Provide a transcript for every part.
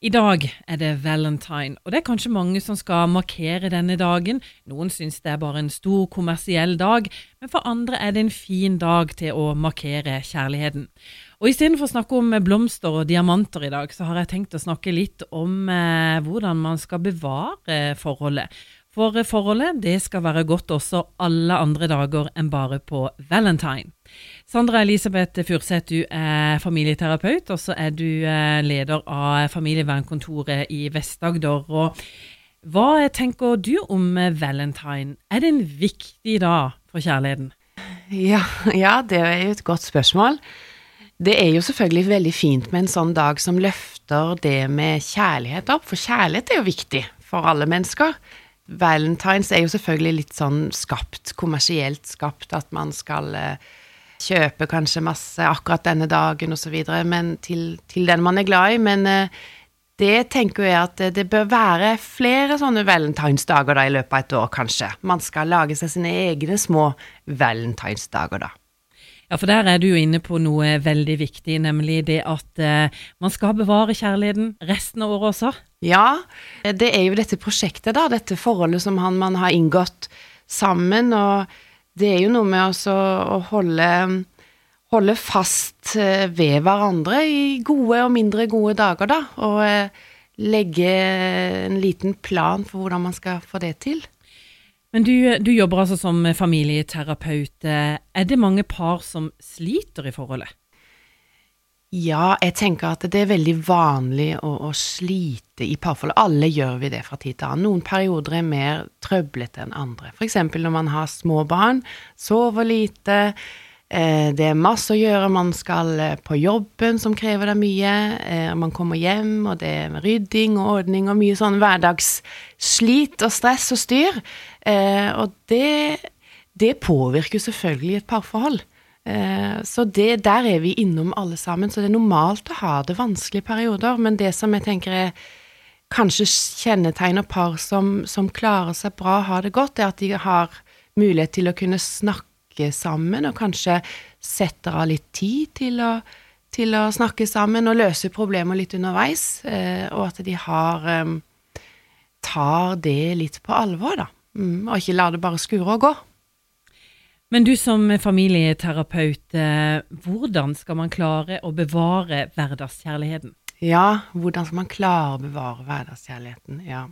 I dag er det valentine, og det er kanskje mange som skal markere denne dagen. Noen syns det er bare en stor kommersiell dag, men for andre er det en fin dag til å markere kjærligheten. Og Istedenfor å snakke om blomster og diamanter i dag, så har jeg tenkt å snakke litt om eh, hvordan man skal bevare forholdet. For forholdet det skal være godt også alle andre dager enn bare på valentine. Sandra Elisabeth Furseth, du er familieterapeut, og så er du eh, leder av familievernkontoret i Vest-Agder. Hva tenker du om valentine? Er det en viktig dag for kjærligheten? Ja, ja, det er jo et godt spørsmål. Det er jo selvfølgelig veldig fint med en sånn dag som løfter det med kjærlighet opp, for kjærlighet er jo viktig for alle mennesker. Valentines er jo selvfølgelig litt sånn skapt, kommersielt skapt, at man skal eh, kjøpe kanskje masse akkurat denne dagen osv., men til, til, den man er glad i. Men eh, det tenker jeg at det bør være flere sånne valentinsdager da i løpet av et år, kanskje. Man skal lage seg sine egne små valentinsdager da. Ja, for der er du jo inne på noe veldig viktig, nemlig det at eh, man skal bevare kjærligheten resten av året også. Ja, det er jo dette prosjektet, da, dette forholdet som han, man har inngått sammen, og det er jo noe med også å holde, holde fast eh, ved hverandre i gode og mindre gode dager, da, og eh, legge en liten plan for hvordan man skal få det til. Men du, du, jobber altså som familieterapeut. Er det mange par som sliter i forholdet? Ja, jeg tenker at det er veldig vanlig å, å slite i parforhold. Alle gjør vi det fra tid til annen. Noen perioder er mer trøblete enn andre. Eksempel når man har små barn, sover lite, eh, det er masse å gjøre, man skal eh, på jobben som krever deg mye, eh, man kommer hjem, og det er rydding og ordning og mye sånn hverdagsslit og stress og styr. Eh, og det, det påvirker selvfølgelig et parforhold. Eh, så det, der er vi innom alle sammen. Så det er normalt å ha det vanskelige perioder. Men det som jeg tenker er kanskje kjennetegner par som, som klarer seg bra, har det godt, er at de har mulighet til å kunne snakke sammen, og kanskje setter av litt tid til å, til å snakke sammen og løse problemer litt underveis. Eh, og at de har tar det litt på alvor, da. Mm, og ikke lar det bare skure og gå. Men du som familieterapeut, eh, hvordan skal man klare å bevare hverdagskjærligheten? Ja, hvordan skal man klare å bevare hverdagskjærligheten? Ja.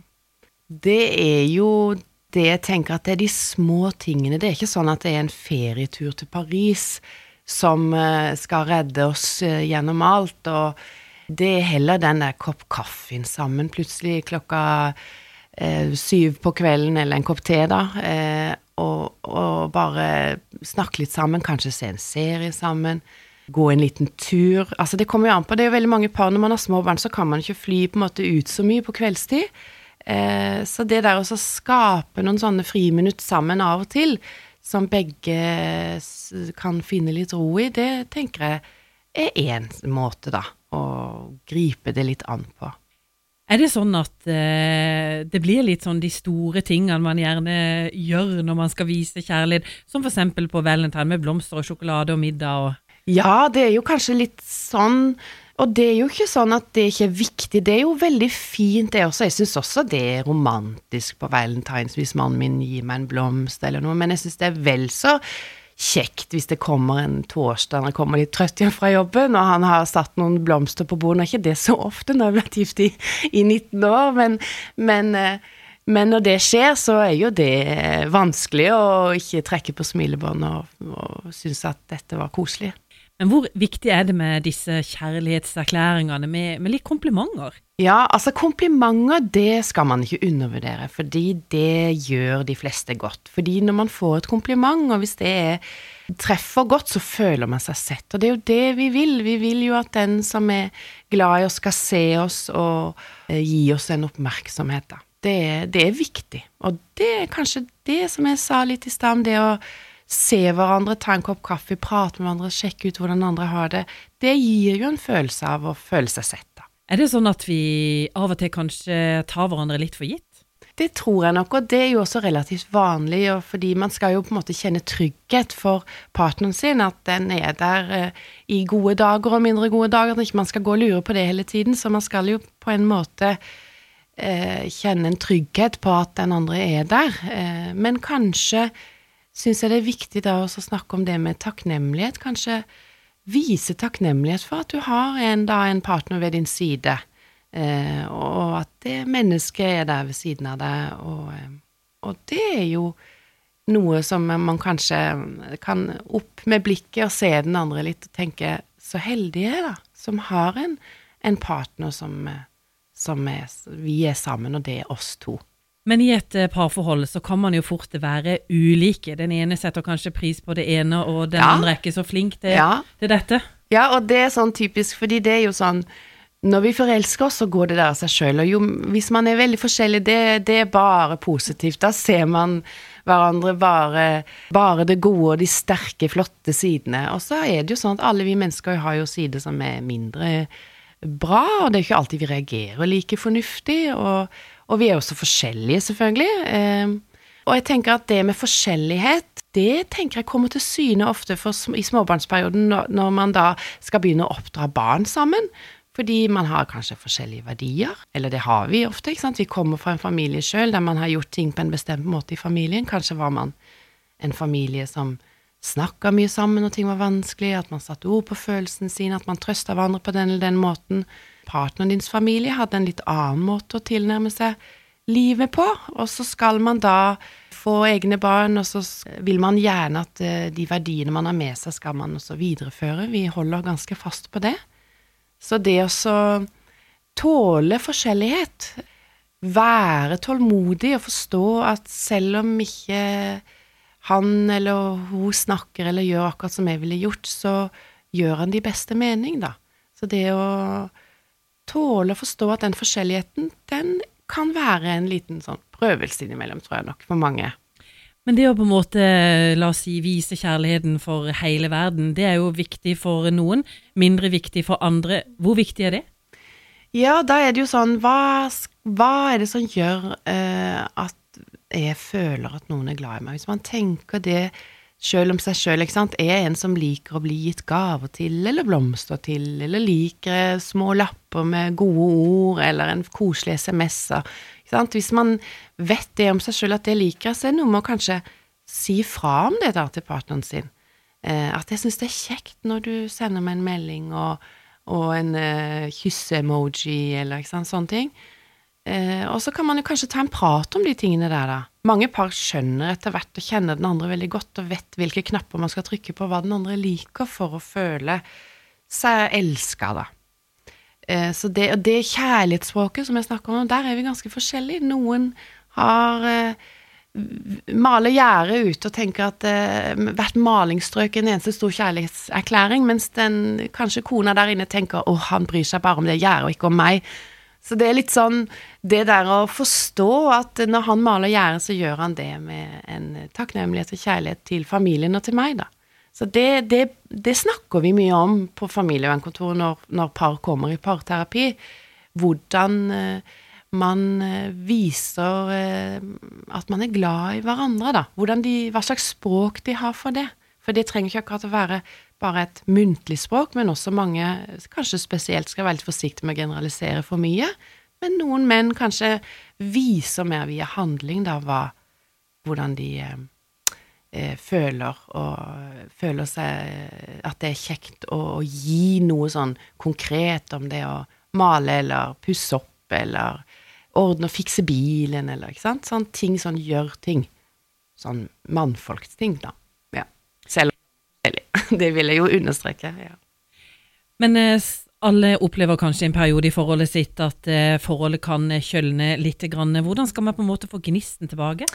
Det er jo det jeg tenker at det er de små tingene. Det er ikke sånn at det er en ferietur til Paris som eh, skal redde oss eh, gjennom alt. Og det er heller den der kopp kaffen sammen plutselig klokka eh, syv på kvelden, eller en kopp te, da, eh, og, bare snakke litt sammen, kanskje se en serie sammen. Gå en liten tur. Altså, det kommer jo an på. Det er jo veldig mange par når man har små barn, så kan man ikke fly på en måte ut så mye på kveldstid. Eh, så det der å skape noen sånne friminutt sammen av og til, som begge kan finne litt ro i, det tenker jeg er én måte, da, å gripe det litt an på. Er det sånn at eh, det blir litt sånn de store tingene man gjerne gjør når man skal vise kjærlighet, som f.eks. på valentine med blomster og sjokolade og middag og Ja, det er jo kanskje litt sånn. Og det er jo ikke sånn at det ikke er viktig, det er jo veldig fint det også. Jeg syns også det er romantisk på valentines hvis mannen min gir meg en blomst eller noe, men jeg syns det er vel så kjekt hvis det kommer en torsdag når jeg kommer litt trøtt hjem fra jobben, og han har satt noen blomster på bordet. Nå er ikke det så ofte når jeg har vært gift i, i 19 år, men, men, eh, men, når det skjer, så er jo det vanskelig å ikke trekke på smilebåndet og, og synes at dette var koselig. Men hvor viktig er det med disse kjærlighetserklæringene med, med, litt komplimenter? Ja, altså komplimenter det skal man ikke undervurdere, fordi det gjør de fleste godt. Fordi når man får et kompliment, og hvis det er, treffer godt, så føler man seg sett. Og det er jo det vi vil. Vi vil jo at den som er glad i oss, skal se oss og eh, gi oss en oppmerksomhet, da. Det, det er viktig. Og det er kanskje det som jeg sa litt i stad, det å se hverandre, ta en kopp kaffe, prate med hverandre, sjekke ut hvordan andre har det, det gir jo en følelse av å føle seg sett, da. Er det sånn at vi av og til kanskje tar hverandre litt for gitt? det tror jeg nok, og det er jo også relativt vanlig, og fordi man skal jo på en måte kjenne trygghet for partneren sin, at den er der eh, i gode dager og mindre gode dager, at ikke man skal gå og lure på det hele tiden. Så man skal jo på en måte eh, kjenne en trygghet på at den andre er der. Eh, men kanskje syns jeg det er viktig da å snakke om det med takknemlighet. Kanskje vise takknemlighet for at du har en, da, en partner ved din side, eh, og at det mennesket er der ved siden av deg. Og, eh, og det er jo noe som man kanskje kan opp med blikket og se den andre litt og tenke så heldig jeg da, som har en, en partner som, eh, som er, vi er sammen, og det er oss to. Men i et eh, parforhold så kan man jo fort være ulike. Den ene setter kanskje pris på det ene, og den Ja. andre er ikke så flink til, Ja. til dette. Ja, og det er sånn typisk, fordi det er jo sånn Når vi forelsker oss, så går det der av seg sjøl. Og jo, hvis man er veldig forskjellig, det, det er bare positivt. Da ser man hverandre bare, bare det gode og de sterke, flotte sidene. Og så er det jo sånn at alle vi mennesker har jo sider som er mindre bra, og det er ikke alltid vi reagerer like fornuftig. Og, og vi er jo så forskjellige, selvfølgelig. Eh, og jeg tenker at det med forskjellighet, det tenker jeg kommer til syne ofte i småbarnsperioden, når man da skal begynne å oppdra barn sammen. Fordi man har kanskje forskjellige verdier, eller det har vi ofte. ikke sant? Vi kommer fra en familie sjøl der man har gjort ting på en bestemt måte i familien. Kanskje var man en familie som snakka mye sammen når ting var vanskelig, at man satte ord på følelsene sine, at man trøsta hverandre på den eller den måten. Partneren dins familie hadde en litt annen måte å tilnærme seg livet på, og så skal man da få egne barn, og så vil man gjerne at eh, de verdiene man har med seg, skal man også videreføre. Vi holder ganske fast på det. Så det å så tåle forskjellighet, være tålmodig og forstå at selv om ikke han eller hun snakker eller gjør akkurat som jeg ville gjort, så gjør han det i beste mening, da. Så det å tåle å forstå at den forskjelligheten, den kan være en liten sånn prøvelse innimellom, tror jeg nok, for mange. Men det å på en måte, la oss si, vise kjærligheten for hele verden, det er jo viktig for noen, mindre viktig for andre. Hvor viktig er det? Ja, da er det jo sånn Hva, hva er det som gjør uh, at jeg føler at noen er glad i meg? Hvis man tenker det sjøl om seg sjøl, ikke sant. Er en som liker å bli gitt gaver til, eller blomster til, eller liker små lapper med gode ord, eller en koselig SMS-er? Hvis man vet det om seg sjøl at det liker jeg, så er det noe med å kanskje si fra om det da til partneren sin. Eh, at jeg syns det er kjekt når du sender meg en melding og, og en eh, kysse-emoji eller ikke sant, sånne ting. Eh, og så kan man jo kanskje ta en prat om de tingene der, da. Mange par skjønner etter hvert og kjenner den andre veldig godt og vet hvilke knapper man skal trykke på, hva den andre liker, for å føle seg elska, da. Eh, så det, og det kjærlighetsspråket som jeg snakker om, der er vi ganske forskjellige. Noen har eh, maler gjerdet ut og tenker at eh, hvert malingsstrøk er en eneste stor kjærlighetserklæring, mens den kanskje kona der inne tenker å, han bryr seg bare om det gjerdet og ikke om meg. Så det er litt sånn det der å forstå at når han maler gjerdet, så gjør han det med en takknemlighet og kjærlighet til familien og til meg, da. Så det, det, det snakker vi mye om på familievernkontoret når, når par kommer i parterapi. Hvordan eh, man eh, viser eh, at man er glad i hverandre, da. De, hva slags språk de har for det. For det trenger ikke akkurat å være bare et muntlig språk, men også mange kanskje spesielt skal være litt forsiktige med å generalisere for mye. Men noen menn kanskje viser mer via handling da hva, hvordan de eh, eh, føler og føler seg at det er kjekt å, å gi noe sånn konkret om det å male eller pusse opp eller ordne og fikse bilen eller ikke sant. Sånn ting, sånn gjør ting. Sånn mannfolksting, da. Det vil jeg jo understreke. ja. Men eh, alle opplever kanskje en periode i forholdet sitt at eh, forholdet kan eh, kjølne litt. Grann. Hvordan skal man på en måte få gnisten tilbake?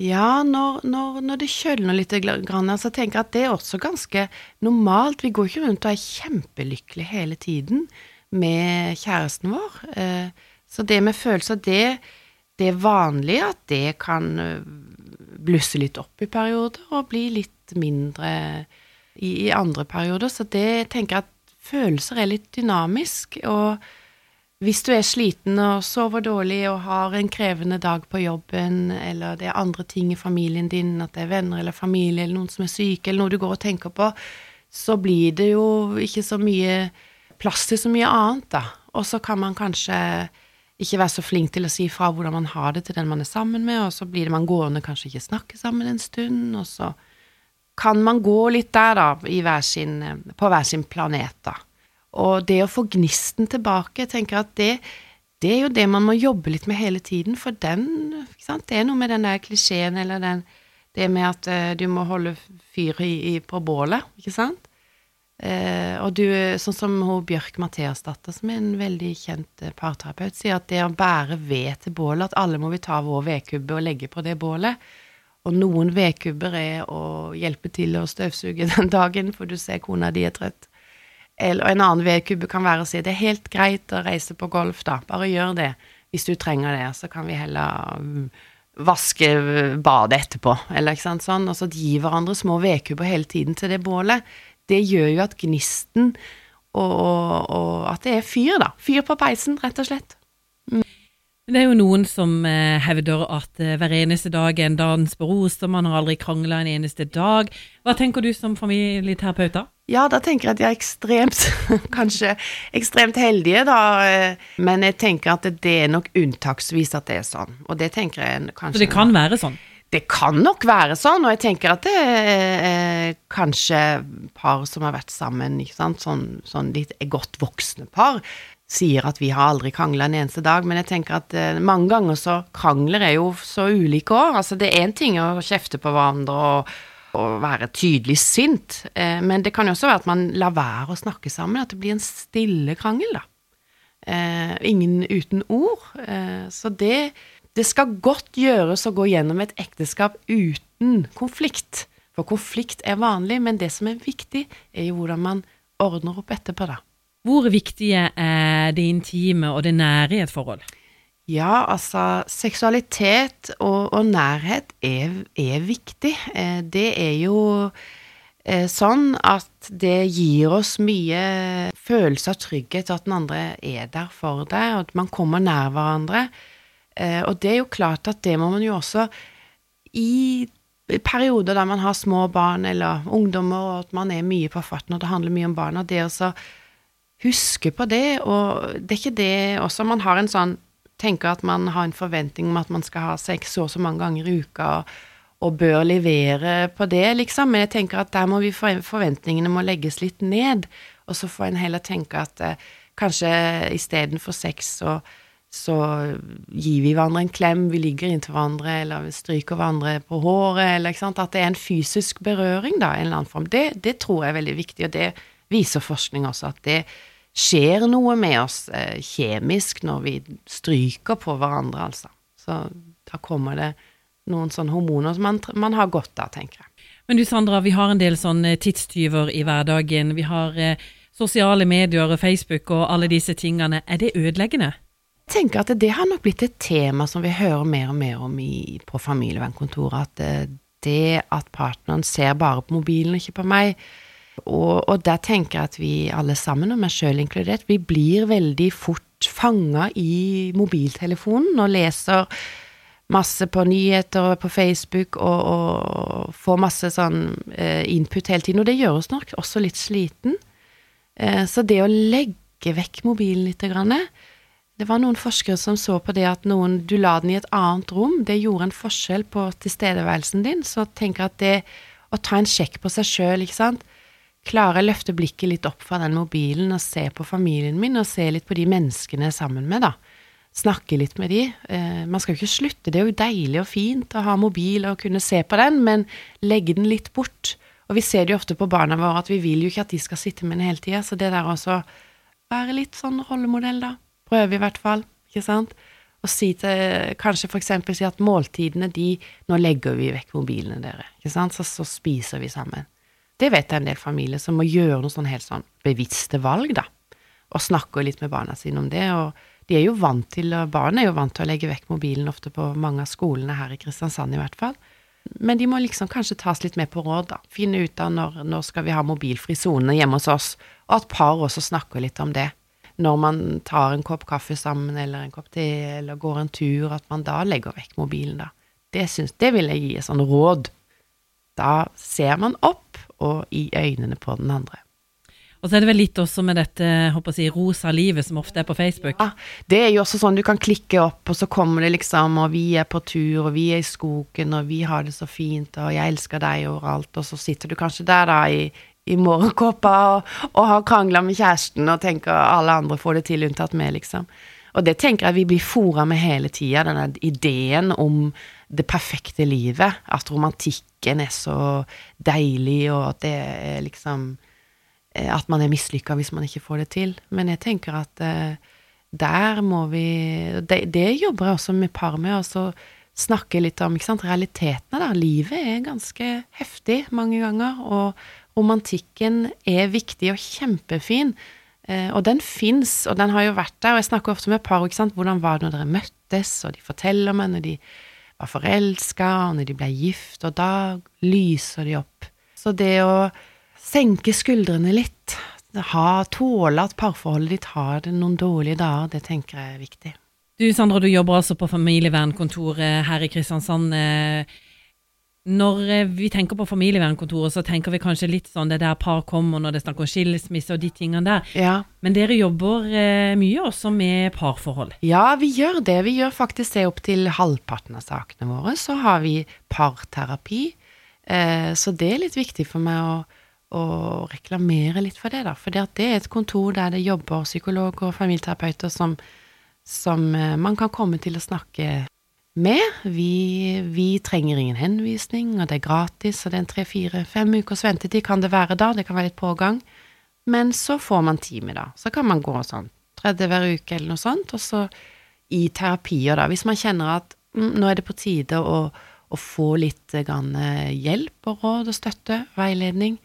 Ja, når, når, når det kjølner litt, grann, så tenker jeg at det er også ganske normalt. Vi går ikke rundt og er kjempelykkelige hele tiden med kjæresten vår. Eh, Så det med følelser, det, det er vanlig at det kan eh, blusse litt opp i perioder og bli litt mindre i, i andre perioder. Så det tenker jeg at følelser er litt dynamisk, og hvis du er sliten og sover dårlig og har en krevende dag på jobben, eller det er andre ting i familien din, at det er venner eller familie eller noen som er syke, eller noe du går og tenker på, så blir det jo ikke så mye plass til så mye annet, da. Og så kan man kanskje ikke være så flink til å si fra hvordan man har det til den man er sammen med, og så blir det man gående kanskje ikke snakke sammen en stund, og så kan man gå litt der, da, hver sin, på hver sin planet, da. Og det å få gnisten tilbake, jeg tenker at det, det er jo det man må jobbe litt med hele tiden, for den? Det er noe med den der klisjeen eller den, det med at uh, du må holde fyr i, i, på bålet, ikke sant? Uh, og du, sånn som hun Bjørk Mathiasdatter, som er en veldig kjent uh, parterapeut, sier at det å bære ved til bålet, at alle må vi ta vår vedkubbe og legge på det bålet. Og noen vedkubber er å hjelpe til å støvsuge den dagen, for du ser kona di er trøtt. Eller en annen vedkubbe kan være å si det er helt greit å reise på golf, da, bare gjør det hvis du trenger det, så kan vi heller mm, vaske badet etterpå, eller ikke sant, sånn, og gi hverandre små vedkubber hele tiden til det bålet. Det gjør jo at gnisten og, og, og at det er fyr, da. Fyr på peisen, rett og slett. Det er jo noen som eh, hevder at eh, hver eneste dag er en dans på roser, man har aldri krangla en eneste dag. Hva tenker du som familieterapeut da? Ja, da tenker jeg at de er ekstremt, kanskje ekstremt heldige, da. Eh, men jeg tenker at det er nok unntaksvis at det er sånn. Og det tenker jeg kanskje Så det kan være sånn? Det kan nok være sånn, og jeg tenker at det er kanskje par som har vært sammen, ikke sant, sånn, sånn litt godt voksne par, sier at vi har aldri krangla en eneste dag, men jeg tenker at eh, mange ganger så krangler er jo så ulike òg. Altså, det er én ting å kjefte på hverandre og, og være tydelig sint, eh, men det kan jo også være at man lar være å snakke sammen, at det blir en stille krangel, da. Eh, ingen uten ord. Eh, så det, det skal godt gjøres å gå gjennom et ekteskap uten konflikt. For konflikt er vanlig, men det som er viktig, er jo hvordan man ordner opp etterpå, da. Hvor viktige er det intime og det nære i et forhold? Ja, altså seksualitet og, og nærhet er, er, viktig. Eh, det er jo eh, sånn at det gir oss mye følelse av trygghet, at den andre er der for deg, og at man kommer nær hverandre. Eh, og det er jo klart at det må man jo også i perioder der man har små barn eller ungdommer, og at man er mye på farten, og det handler mye om barna, det å huske på det, og det er ikke det også Man har en sånn Tenker at man har en forventning om at man skal ha sex så og så mange ganger i uka, og, og, bør levere på det, liksom. Men jeg tenker at der må vi forventningene må legges litt ned, og så får en heller tenke at eh, kanskje istedenfor sex så så gir vi hverandre en klem, vi ligger inntil hverandre, eller vi stryker hverandre på håret, eller ikke sant. At det er en fysisk berøring, da, en eller annen form. Det, det tror jeg er veldig viktig, og det viser forskning også, at det skjer noe med oss eh, kjemisk når vi stryker på hverandre, altså. Så da kommer det noen sånne hormoner som man, man har godt av, tenker jeg. Men du Sandra, vi har en del sånne tidstyver i hverdagen. Vi har eh, sosiale medier, og Facebook og alle disse tingene. Er det ødeleggende? Jeg tenker at det har nok blitt et tema som vi hører mer og mer om i, på familievernkontoret. At eh, det at partneren ser bare på mobilen, ikke på meg, og, og, der tenker jeg at vi alle sammen, og meg sjøl inkludert, vi blir veldig fort fanga i mobiltelefonen og leser masse på nyheter og på Facebook og, og får masse sånn eh, input hele tiden. Og det gjør oss nok også litt sliten. Eh, så det å legge vekk mobilen litt det var noen forskere som så på det at noen, du la den i et annet rom, det gjorde en forskjell på tilstedeværelsen din. Så tenker jeg at det å ta en sjekk på seg sjøl, ikke sant klarer jeg å løfte blikket litt opp fra den mobilen og se på familien min, og se litt på de menneskene jeg er sammen med, da. Snakke litt med de. Eh, man skal jo ikke slutte, det er jo deilig og fint å ha mobil og kunne se på den, men legge den litt bort. Og vi ser det jo ofte på barna våre at vi vil jo ikke at de skal sitte med den hele tida, så det der også være litt sånn rollemodell, da. Prøve i hvert fall, ikke sant. Og si til Kanskje for eksempel si at måltidene, de Nå legger vi vekk mobilene, dere, ikke sant, så, så spiser vi sammen. Det vet jeg en del familier som må gjøre noen sånn helt sånn bevisste valg, da. Og snakker litt med barna sine om det. Og de er jo vant til, barn er jo vant til å legge vekk mobilen ofte på mange av skolene her i Kristiansand i hvert fall. Men de må liksom kanskje tas litt med på råd, da. Finne ut av når, når skal vi ha mobilfri sone hjemme hos oss, og at par også snakker litt om det. når man tar en kopp kaffe sammen, eller en kopp te, eller går en tur, at man da legger vekk mobilen, da. Det, synes, det vil jeg gi et sånn råd. Da ser man opp og i øynene på den andre. Og så er det vel litt også med dette håper jeg, rosa livet som ofte er på Facebook. Ja, det er jo også sånn du kan klikke opp, og så kommer det liksom, og vi er på tur, og vi er i skogen, og vi har det så fint, og jeg elsker deg overalt, og så sitter du kanskje der da i, i morgenkåpa og, og, har krangla med kjæresten og tenker alle andre får det til unntatt meg, liksom. Og det tenker jeg vi blir fora med hele tida, denne ideen om det perfekte livet. At romantikken er så deilig, og at det er liksom Eh, at man er mislykka hvis man ikke får det til. Men jeg tenker at eh, der må vi det, det, jobber jeg også med par med, å snakke litt om ikke sant, realitetene, da. Livet er ganske heftig mange ganger, og romantikken er viktig og kjempefin. Eh, og den fins, og den har jo vært der. Og jeg snakker ofte med par ikke sant, hvordan var det når dere møttes, og de forteller meg når de var forelska, og når de ble gift, og da lyser de opp. Så det å senke skuldrene litt. Ha, tåle at parforholdet ditt har noen dårlige dager, det tenker jeg er viktig. Du Sandra, du jobber altså på familievernkontoret her i Kristiansand. Eh, når eh, vi tenker på familievernkontoret, så tenker vi kanskje litt sånn det der par kommer når det er snakk om skilsmisse og de tingene der. Ja. Men dere jobber eh, mye også med parforhold? Ja, vi gjør det. Vi gjør faktisk det opp til halvparten av sakene våre. Så har vi parterapi. så det er litt viktig for meg å å reklamere litt for det, da. For det er et kontor der det jobber psykologer og familieterapeuter som, som eh, man kan komme til å snakke med. Vi, vi, trenger ingen henvisning, og det er gratis, og det er en tre, fire, fem ukers ventetid kan det være da, det kan være litt pågang. Men så får man time, da. Så kan man gå sånn tredje hver uke eller noe sånt, og så i terapier, da, hvis man kjenner at mm, nå er det på tide å, å få litt grann, hjelp og råd og støtte, veiledning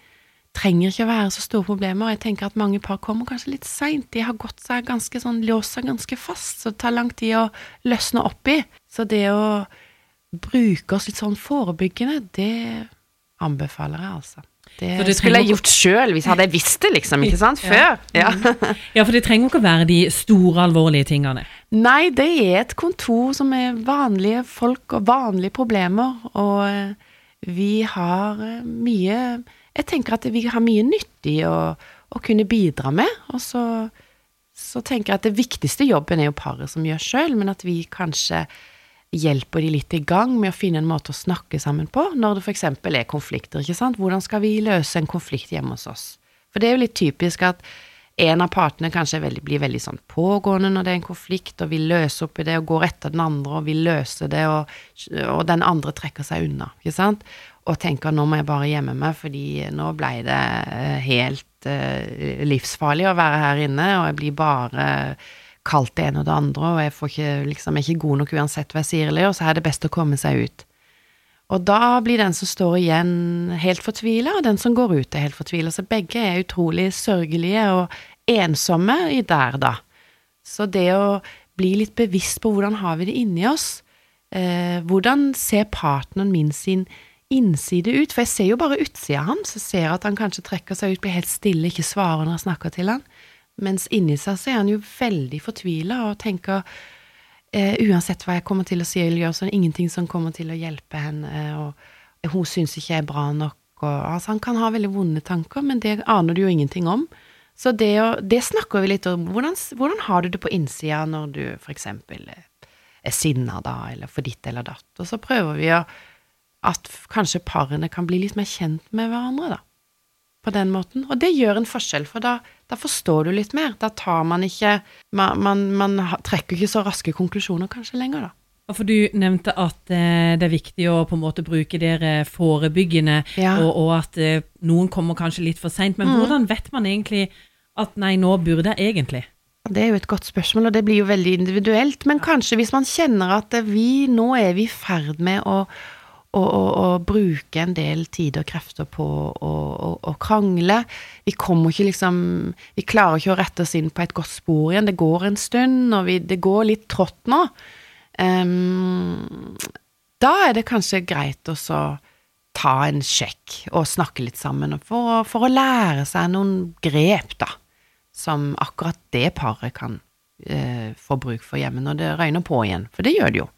trenger ikke å være så store problemer. Jeg tenker at mange par kommer kanskje litt seint. De har gått seg ganske sånn, låst seg ganske fast, så det tar lang tid å løsne opp i. Så det å bruke oss litt sånn forebyggende, det anbefaler jeg, altså. Det, det skulle jeg gjort sjøl hvis jeg hadde visst det, liksom, ikke sant, før. Ja. ja, for det trenger ikke å være de store, alvorlige tingene. Nei, det er et kontor som er vanlige folk og vanlige problemer, og eh, vi har eh, mye jeg tenker at vi har mye nyttig å, å kunne bidra med. Og så, så, tenker jeg at det viktigste jobben er jo paret som gjør sjøl, men at vi kanskje hjelper de litt i gang med å finne en måte å snakke sammen på, når det f.eks. er konflikter, ikke sant. Hvordan skal vi løse en konflikt hjemme hos oss? For det er jo litt typisk at en av partene kanskje veldig, blir veldig sånn pågående når det er en konflikt, og vil løse opp i det og går etter den andre og vil løse det, og, og den andre trekker seg unna, ikke sant og tenker nå må jeg bare gjemme meg, fordi nå ble det eh, helt uh, livsfarlig å være her inne, og jeg blir bare kalt det ene og det andre, og jeg får ikke, liksom, er ikke god nok uansett hva jeg sier eller gjør, så er det best å komme seg ut. Og da blir den som står igjen, helt fortvila, og den som går ut, er helt fortvila. Så begge er utrolig sørgelige og ensomme i der, da. Så det å bli litt bevisst på hvordan har vi det inni oss, eh, hvordan ser partneren min sin innside ut, for jeg ser jo bare utsida av ham, så ser jeg at han kanskje trekker seg ut, blir helt stille, ikke svarer når jeg snakker til han, mens inni seg så er han jo veldig fortvila og tenker eh, uansett hva jeg kommer til å si eller gjøre, så er det ingenting som kommer til å hjelpe henne, og hun syns ikke jeg er bra nok, og altså han kan ha veldig vonde tanker, men det aner du jo ingenting om. Så det, det snakker vi litt om. Hvordan, hvordan har du det på innsida når du eksempel er sinna da, eller for ditt eller datt, og så prøver vi å at kanskje parene kan bli litt mer kjent med hverandre, da. På den måten. Og det gjør en forskjell, for da, da forstår du litt mer. Da tar man ikke man, man, man, trekker ikke så raske konklusjoner kanskje lenger, da. For Du nevnte at eh, det er viktig å på en måte bruke dere forebyggende, ja. og, og, at eh, noen kommer kanskje litt for seint. Men mm. hvordan vet man egentlig at nei, nå burde jeg egentlig? Det er jo et godt spørsmål, og det blir jo veldig individuelt. Men kanskje hvis man kjenner at vi nå er vi i ferd med å, og, og, og, bruke en del tid og krefter på å krangle. Vi kommer ikke liksom Vi klarer ikke å rette oss inn på et godt spor igjen. Det går en stund, og vi, det går litt trått nå. Um, da er det kanskje greit å ta en sjekk og snakke litt sammen for, for, å lære seg noen grep, da. som akkurat det paret kan eh, få bruk for hjemme når det røyner på igjen, for det gjør det jo.